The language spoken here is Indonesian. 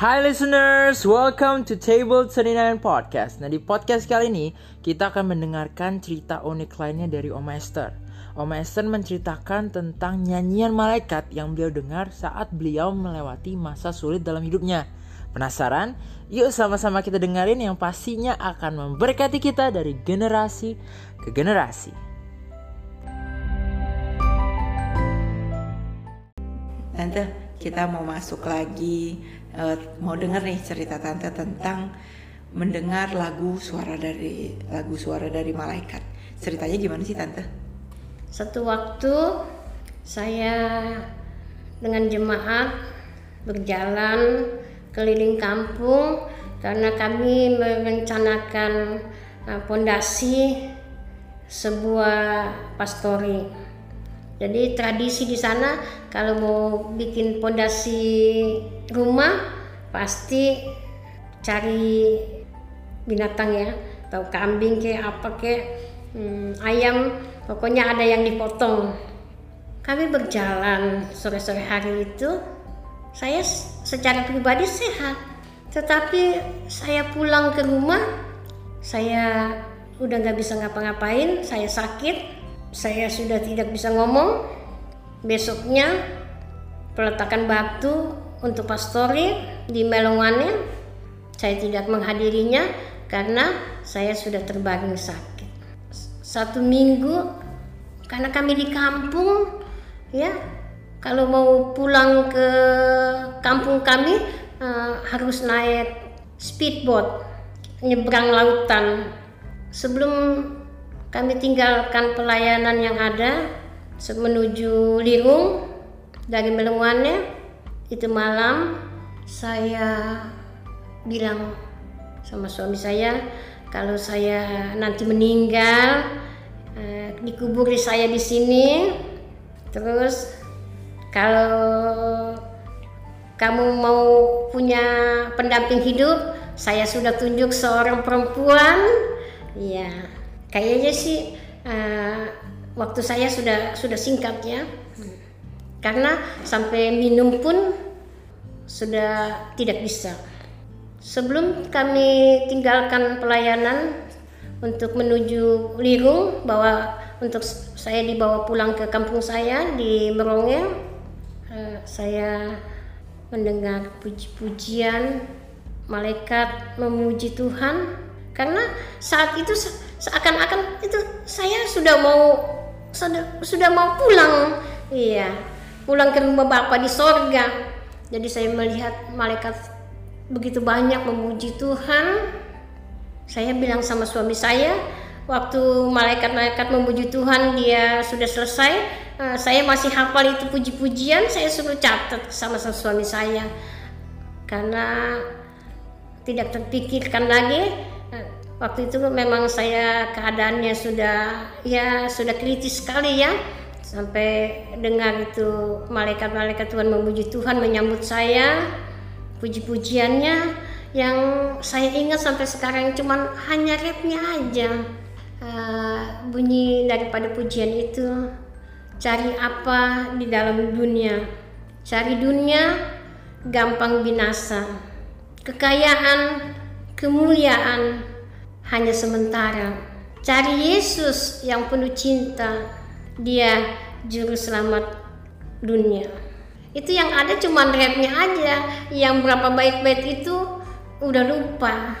Hai listeners, welcome to Table 39 Podcast. Nah di podcast kali ini kita akan mendengarkan cerita unik lainnya dari Om Esther. Om Esther menceritakan tentang nyanyian malaikat yang beliau dengar saat beliau melewati masa sulit dalam hidupnya. Penasaran? Yuk sama-sama kita dengerin yang pastinya akan memberkati kita dari generasi ke generasi. Tante, kita mau masuk lagi uh, mau dengar nih cerita tante tentang mendengar lagu suara dari lagu suara dari malaikat. Ceritanya gimana sih tante? Satu waktu saya dengan jemaat berjalan keliling kampung karena kami merencanakan pondasi uh, sebuah pastori jadi tradisi di sana kalau mau bikin pondasi rumah pasti cari binatang ya, atau kambing ke apa ke hmm, ayam, pokoknya ada yang dipotong. Kami berjalan sore-sore hari itu, saya secara pribadi sehat, tetapi saya pulang ke rumah, saya udah nggak bisa ngapa-ngapain, saya sakit, saya sudah tidak bisa ngomong. Besoknya peletakan batu untuk pastori di Melongannya saya tidak menghadirinya karena saya sudah terbaring sakit. Satu minggu karena kami di kampung ya kalau mau pulang ke kampung kami uh, harus naik speedboat nyebrang lautan sebelum kami tinggalkan pelayanan yang ada menuju Lirung dari Melengwane. Itu malam saya bilang sama suami saya kalau saya nanti meninggal eh, dikuburi saya di sini terus kalau kamu mau punya pendamping hidup saya sudah tunjuk seorang perempuan ya Kayaknya sih uh, waktu saya sudah sudah singkat ya, karena sampai minum pun sudah tidak bisa. Sebelum kami tinggalkan pelayanan untuk menuju Lirung, bahwa untuk saya dibawa pulang ke kampung saya di Meronge, uh, saya mendengar puji-pujian malaikat memuji Tuhan karena saat itu seakan-akan itu saya sudah mau sudah, sudah mau pulang. Iya pulang ke rumah bapak di sorga. Jadi saya melihat malaikat begitu banyak memuji Tuhan. Saya bilang sama suami saya waktu malaikat-malaikat memuji Tuhan dia sudah selesai uh, saya masih hafal itu puji-pujian saya suruh catat sama suami saya. Karena tidak terpikirkan lagi waktu itu memang saya keadaannya sudah ya sudah kritis sekali ya. Sampai dengar itu malaikat-malaikat Tuhan memuji Tuhan menyambut saya. Puji-pujiannya yang saya ingat sampai sekarang cuma hanya rapnya aja. Uh, bunyi daripada pujian itu cari apa di dalam dunia? Cari dunia gampang binasa. Kekayaan kemuliaan hanya sementara. Cari Yesus yang penuh cinta. Dia juru selamat dunia. Itu yang ada cuma rapnya aja. Yang berapa baik-baik itu udah lupa.